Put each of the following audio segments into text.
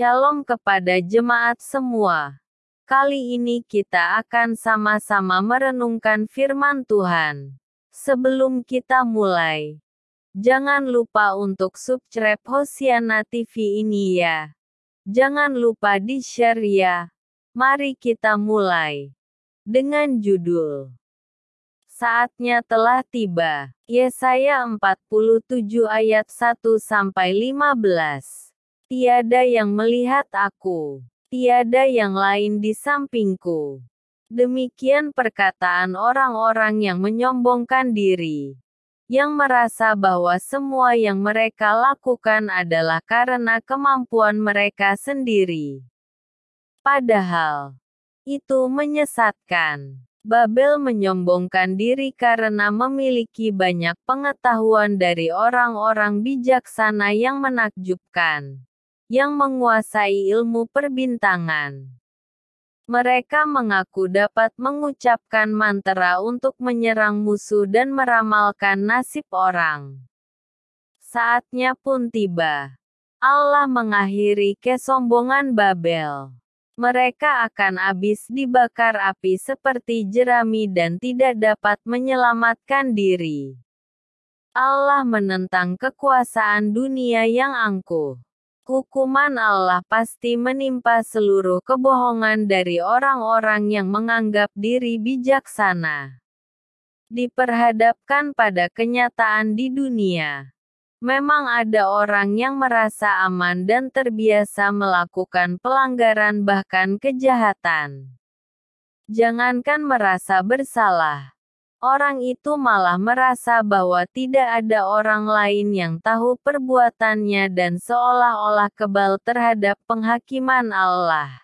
Shalom kepada jemaat semua. Kali ini kita akan sama-sama merenungkan firman Tuhan. Sebelum kita mulai, jangan lupa untuk subscribe Hosiana TV ini ya. Jangan lupa di-share ya. Mari kita mulai. Dengan judul Saatnya telah tiba. Yesaya 47 ayat 1 sampai 15. Tiada yang melihat aku, tiada yang lain di sampingku. Demikian perkataan orang-orang yang menyombongkan diri, yang merasa bahwa semua yang mereka lakukan adalah karena kemampuan mereka sendiri. Padahal itu menyesatkan. Babel menyombongkan diri karena memiliki banyak pengetahuan dari orang-orang bijaksana yang menakjubkan yang menguasai ilmu perbintangan. Mereka mengaku dapat mengucapkan mantra untuk menyerang musuh dan meramalkan nasib orang. Saatnya pun tiba. Allah mengakhiri kesombongan Babel. Mereka akan habis dibakar api seperti jerami dan tidak dapat menyelamatkan diri. Allah menentang kekuasaan dunia yang angkuh. Hukuman Allah pasti menimpa seluruh kebohongan dari orang-orang yang menganggap diri bijaksana. Diperhadapkan pada kenyataan di dunia. Memang ada orang yang merasa aman dan terbiasa melakukan pelanggaran bahkan kejahatan. Jangankan merasa bersalah, Orang itu malah merasa bahwa tidak ada orang lain yang tahu perbuatannya dan seolah-olah kebal terhadap penghakiman Allah.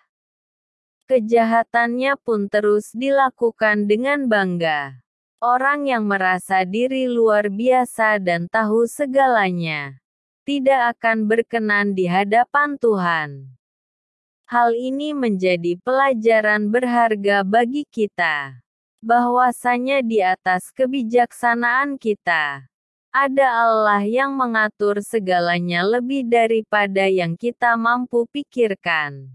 Kejahatannya pun terus dilakukan dengan bangga. Orang yang merasa diri luar biasa dan tahu segalanya tidak akan berkenan di hadapan Tuhan. Hal ini menjadi pelajaran berharga bagi kita bahwasanya di atas kebijaksanaan kita ada Allah yang mengatur segalanya lebih daripada yang kita mampu pikirkan.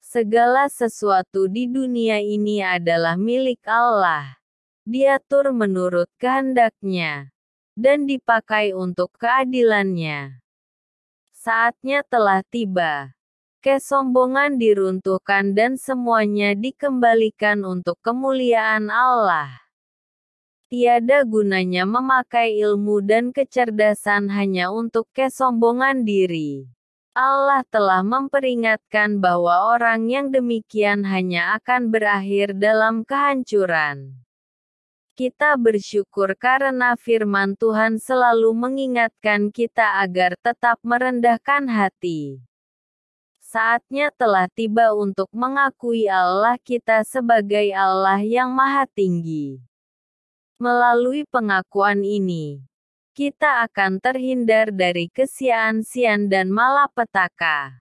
Segala sesuatu di dunia ini adalah milik Allah. Diatur menurut kehendaknya dan dipakai untuk keadilannya. Saatnya telah tiba kesombongan diruntuhkan dan semuanya dikembalikan untuk kemuliaan Allah. Tiada gunanya memakai ilmu dan kecerdasan hanya untuk kesombongan diri. Allah telah memperingatkan bahwa orang yang demikian hanya akan berakhir dalam kehancuran. Kita bersyukur karena firman Tuhan selalu mengingatkan kita agar tetap merendahkan hati. Saatnya telah tiba untuk mengakui Allah kita sebagai Allah yang Maha Tinggi. Melalui pengakuan ini, kita akan terhindar dari kesian-sian dan malapetaka.